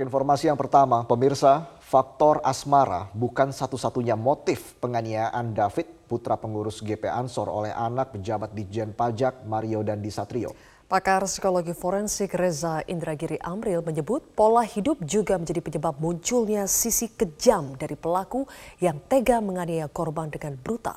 Informasi yang pertama, pemirsa, faktor asmara bukan satu-satunya motif penganiayaan David, putra pengurus GP Ansor oleh anak pejabat Ditjen Pajak Mario Dandi Satrio. Pakar psikologi forensik Reza Indragiri Amril menyebut pola hidup juga menjadi penyebab munculnya sisi kejam dari pelaku yang tega menganiaya korban dengan brutal.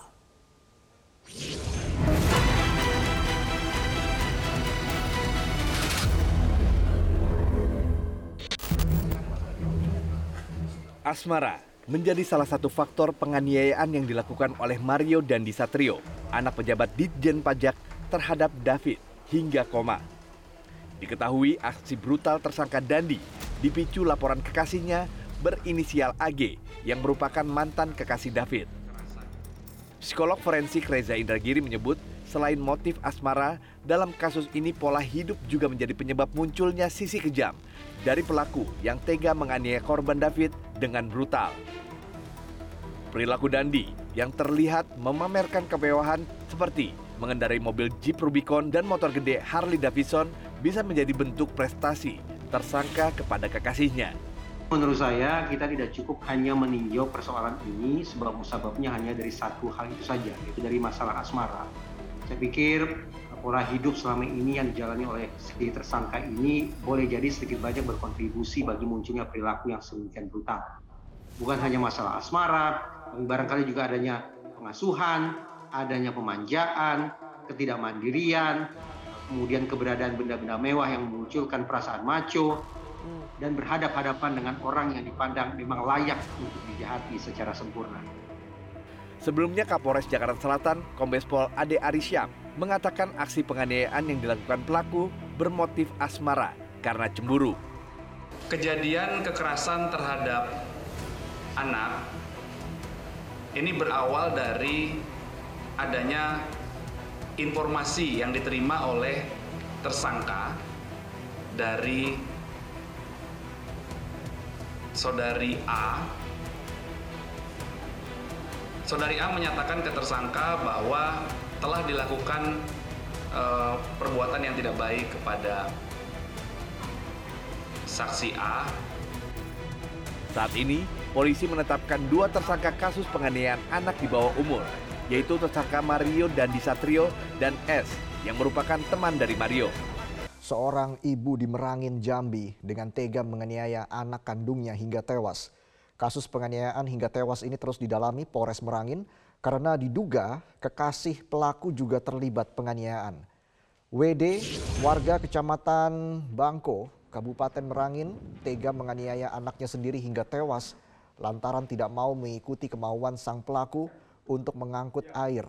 Asmara menjadi salah satu faktor penganiayaan yang dilakukan oleh Mario dan Disatrio, anak pejabat Ditjen Pajak terhadap David hingga koma. Diketahui aksi brutal tersangka Dandi dipicu laporan kekasihnya berinisial AG yang merupakan mantan kekasih David. Psikolog forensik Reza Indragiri menyebut selain motif asmara, dalam kasus ini pola hidup juga menjadi penyebab munculnya sisi kejam dari pelaku yang tega menganiaya korban David dengan brutal. Perilaku Dandi yang terlihat memamerkan kemewahan seperti mengendarai mobil Jeep Rubicon dan motor gede Harley Davidson bisa menjadi bentuk prestasi tersangka kepada kekasihnya. Menurut saya kita tidak cukup hanya meninjau persoalan ini sebab musababnya hanya dari satu hal itu saja, yaitu dari masalah asmara. Saya pikir pola hidup selama ini yang dijalani oleh si tersangka ini boleh jadi sedikit banyak berkontribusi bagi munculnya perilaku yang sedemikian brutal. Bukan hanya masalah asmara, barangkali juga adanya pengasuhan, adanya pemanjaan, ketidakmandirian, kemudian keberadaan benda-benda mewah yang memunculkan perasaan maco, dan berhadap-hadapan dengan orang yang dipandang memang layak untuk dijahati secara sempurna. Sebelumnya Kapolres Jakarta Selatan, Kombes Pol Ade Arisyam, mengatakan aksi penganiayaan yang dilakukan pelaku bermotif asmara karena cemburu. Kejadian kekerasan terhadap anak ini berawal dari adanya informasi yang diterima oleh tersangka dari saudari A. Saudari A menyatakan ke tersangka bahwa telah dilakukan uh, perbuatan yang tidak baik kepada saksi A. Saat ini, polisi menetapkan dua tersangka kasus penganiayaan anak di bawah umur, yaitu tersangka Mario dan Disatrio dan S, yang merupakan teman dari Mario. Seorang ibu di Merangin, Jambi dengan tega menganiaya anak kandungnya hingga tewas. Kasus penganiayaan hingga tewas ini terus didalami Polres Merangin karena diduga kekasih pelaku juga terlibat penganiayaan. WD, warga kecamatan Bangko, Kabupaten Merangin, tega menganiaya anaknya sendiri hingga tewas lantaran tidak mau mengikuti kemauan sang pelaku untuk mengangkut air.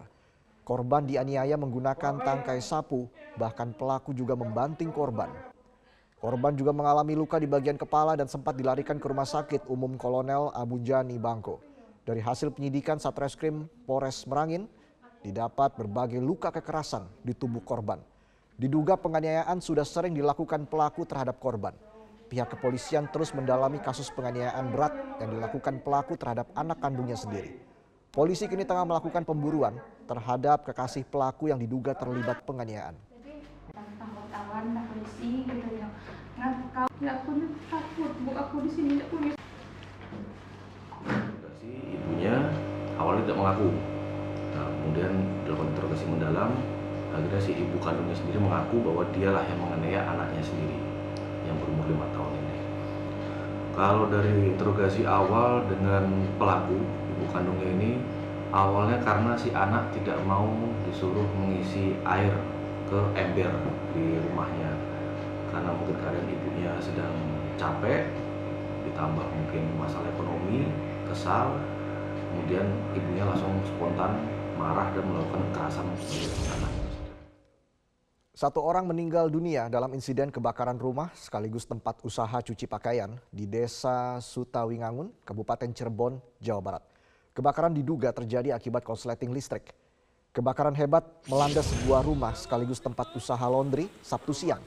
Korban dianiaya menggunakan tangkai sapu, bahkan pelaku juga membanting korban. Korban juga mengalami luka di bagian kepala dan sempat dilarikan ke rumah sakit umum Kolonel Abu Jani Bangko. Dari hasil penyidikan Satreskrim Polres Merangin, didapat berbagai luka kekerasan di tubuh korban. Diduga penganiayaan sudah sering dilakukan pelaku terhadap korban. Pihak kepolisian terus mendalami kasus penganiayaan berat yang dilakukan pelaku terhadap anak kandungnya sendiri. Polisi kini tengah melakukan pemburuan terhadap kekasih pelaku yang diduga terlibat penganiayaan. takut, aku di sini aku awalnya tidak mengaku. Nah, kemudian dilakukan interogasi mendalam akhirnya si ibu kandungnya sendiri mengaku bahwa dialah yang menganiaya anaknya sendiri yang berumur lima tahun ini. Kalau dari interogasi awal dengan pelaku ibu kandungnya ini awalnya karena si anak tidak mau disuruh mengisi air ke ember di rumahnya. Karena mungkin keadaan ibunya sedang capek ditambah mungkin masalah ekonomi kesal kemudian ibunya langsung spontan marah dan melakukan kekerasan. Satu orang meninggal dunia dalam insiden kebakaran rumah sekaligus tempat usaha cuci pakaian di Desa Sutawingangun, Kabupaten Cirebon, Jawa Barat. Kebakaran diduga terjadi akibat korsleting listrik. Kebakaran hebat melanda sebuah rumah sekaligus tempat usaha laundry Sabtu siang.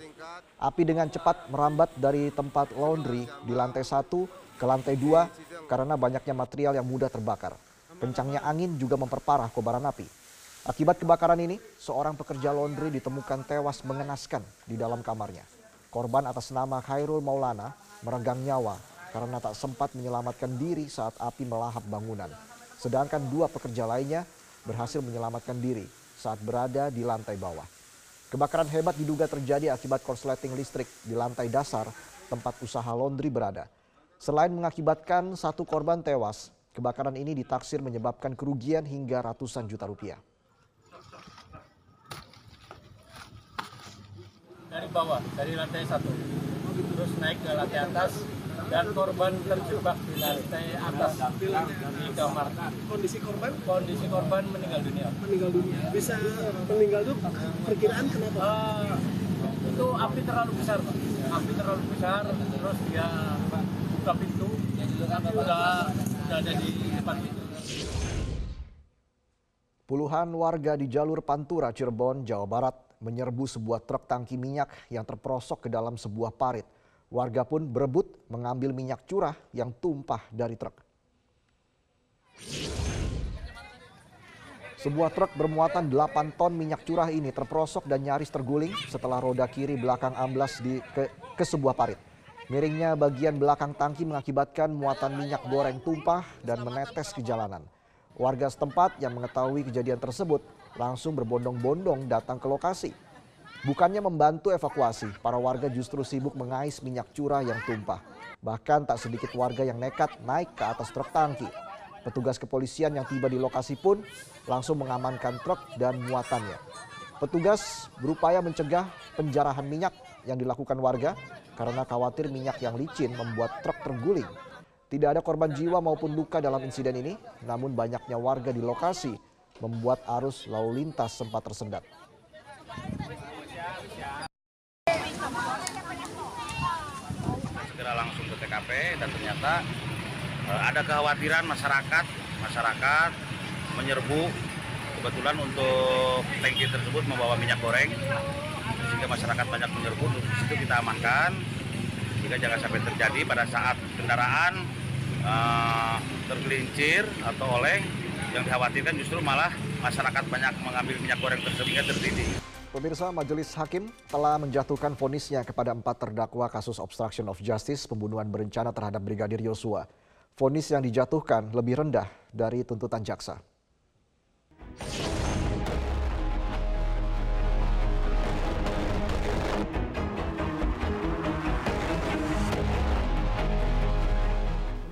Api dengan cepat merambat dari tempat laundry di lantai satu ke lantai dua karena banyaknya material yang mudah terbakar. Kencangnya angin juga memperparah kobaran api. Akibat kebakaran ini, seorang pekerja laundry ditemukan tewas mengenaskan di dalam kamarnya. Korban atas nama Khairul Maulana meregang nyawa karena tak sempat menyelamatkan diri saat api melahap bangunan. Sedangkan dua pekerja lainnya berhasil menyelamatkan diri saat berada di lantai bawah. Kebakaran hebat diduga terjadi akibat korsleting listrik di lantai dasar tempat usaha laundry berada. Selain mengakibatkan satu korban tewas, kebakaran ini ditaksir menyebabkan kerugian hingga ratusan juta rupiah. dari bawah, dari lantai satu, terus naik ke lantai atas, dan korban terjebak di lantai atas di kamar. kondisi korban Kondisi korban meninggal dunia. meninggal dunia bisa meninggal tuh perkiraan kenapa Ah, itu api terlalu besar, Pak. api terlalu besar, terus dia buka pintu, api udah, udah ada di depan pintu. Puluhan warga di jalur Pantura, Cirebon, Jawa Barat menyerbu sebuah truk tangki minyak yang terperosok ke dalam sebuah parit. Warga pun berebut mengambil minyak curah yang tumpah dari truk. Sebuah truk bermuatan 8 ton minyak curah ini terperosok dan nyaris terguling setelah roda kiri belakang amblas di ke, ke sebuah parit. Miringnya bagian belakang tangki mengakibatkan muatan minyak goreng tumpah dan menetes ke jalanan. Warga setempat yang mengetahui kejadian tersebut langsung berbondong-bondong datang ke lokasi. Bukannya membantu evakuasi, para warga justru sibuk mengais minyak curah yang tumpah. Bahkan tak sedikit warga yang nekat naik ke atas truk tangki. Petugas kepolisian yang tiba di lokasi pun langsung mengamankan truk dan muatannya. Petugas berupaya mencegah penjarahan minyak yang dilakukan warga karena khawatir minyak yang licin membuat truk terguling. Tidak ada korban jiwa maupun luka dalam insiden ini, namun banyaknya warga di lokasi membuat arus lalu lintas sempat tersendat. segera langsung ke TKP dan ternyata eh, ada kekhawatiran masyarakat masyarakat menyerbu kebetulan untuk tangki tersebut membawa minyak goreng sehingga masyarakat banyak menyerbu di situ kita amankan jika jangan sampai terjadi pada saat kendaraan eh, tergelincir atau oleng yang dikhawatirkan justru malah masyarakat banyak mengambil minyak goreng tersebut hingga. Pemirsa Majelis Hakim telah menjatuhkan vonisnya kepada empat terdakwa kasus obstruction of justice pembunuhan berencana terhadap Brigadir Yosua. Vonis yang dijatuhkan lebih rendah dari tuntutan jaksa.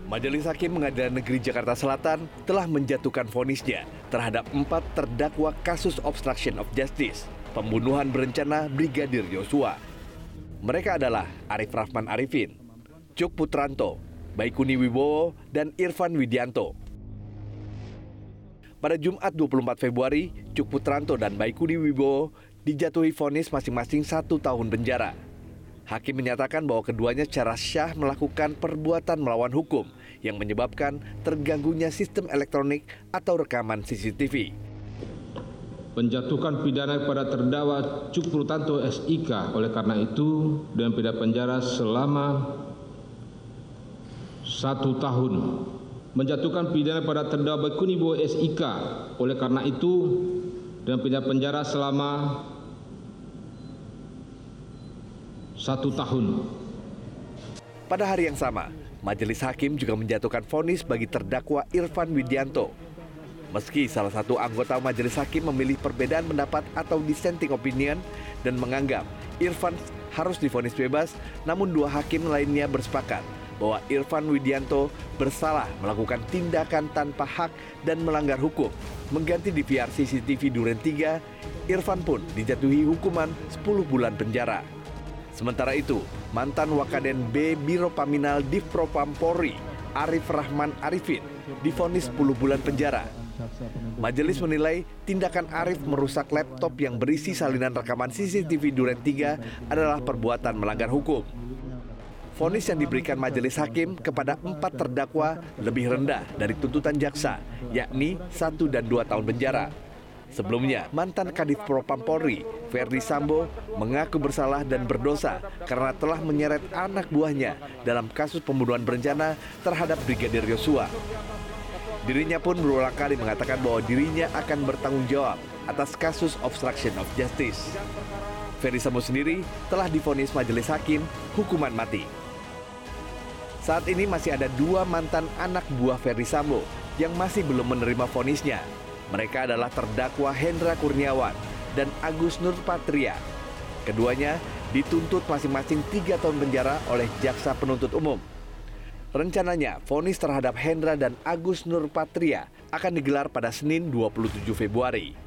Majelis Hakim Pengadilan Negeri Jakarta Selatan telah menjatuhkan vonisnya terhadap empat terdakwa kasus obstruction of justice, pembunuhan berencana Brigadir Yosua. Mereka adalah Arif Rahman Arifin, Cuk Putranto, Baikuni Wibowo, dan Irfan Widianto. Pada Jumat 24 Februari, Cuk Putranto dan Baikuni Wibowo dijatuhi vonis masing-masing satu tahun penjara. Hakim menyatakan bahwa keduanya secara syah melakukan perbuatan melawan hukum yang menyebabkan terganggunya sistem elektronik atau rekaman CCTV. Penjatuhan pidana kepada terdakwa Cuk Purtanto SIK oleh karena itu dengan pidana penjara selama satu tahun. Menjatuhkan pidana pada terdakwa Kunibo SIK oleh karena itu dengan pidana penjara selama satu tahun. Pada hari yang sama, majelis hakim juga menjatuhkan vonis bagi terdakwa Irfan Widianto. Meski salah satu anggota majelis hakim memilih perbedaan pendapat atau dissenting opinion dan menganggap Irfan harus divonis bebas, namun dua hakim lainnya bersepakat bahwa Irfan Widianto bersalah melakukan tindakan tanpa hak dan melanggar hukum. Mengganti DVR CCTV Duren 3, Irfan pun dijatuhi hukuman 10 bulan penjara. Sementara itu, mantan Wakaden B Biro Paminal Divpropam Polri, Arif Rahman Arifin, difonis 10 bulan penjara. Majelis menilai tindakan Arif merusak laptop yang berisi salinan rekaman CCTV Duren 3 adalah perbuatan melanggar hukum. Vonis yang diberikan majelis hakim kepada empat terdakwa lebih rendah dari tuntutan jaksa, yakni satu dan dua tahun penjara. Sebelumnya, mantan Kadif Propam Polri, Verdi Sambo, mengaku bersalah dan berdosa karena telah menyeret anak buahnya dalam kasus pembunuhan berencana terhadap Brigadir Yosua. Dirinya pun berulang kali mengatakan bahwa dirinya akan bertanggung jawab atas kasus obstruction of justice. Ferry Sambo sendiri telah difonis majelis hakim hukuman mati. Saat ini masih ada dua mantan anak buah Ferry Sambo yang masih belum menerima vonisnya. Mereka adalah terdakwa Hendra Kurniawan dan Agus Nurpatria. Keduanya dituntut masing-masing tiga tahun penjara oleh jaksa penuntut umum. Rencananya, vonis terhadap Hendra dan Agus Nurpatria akan digelar pada Senin 27 Februari.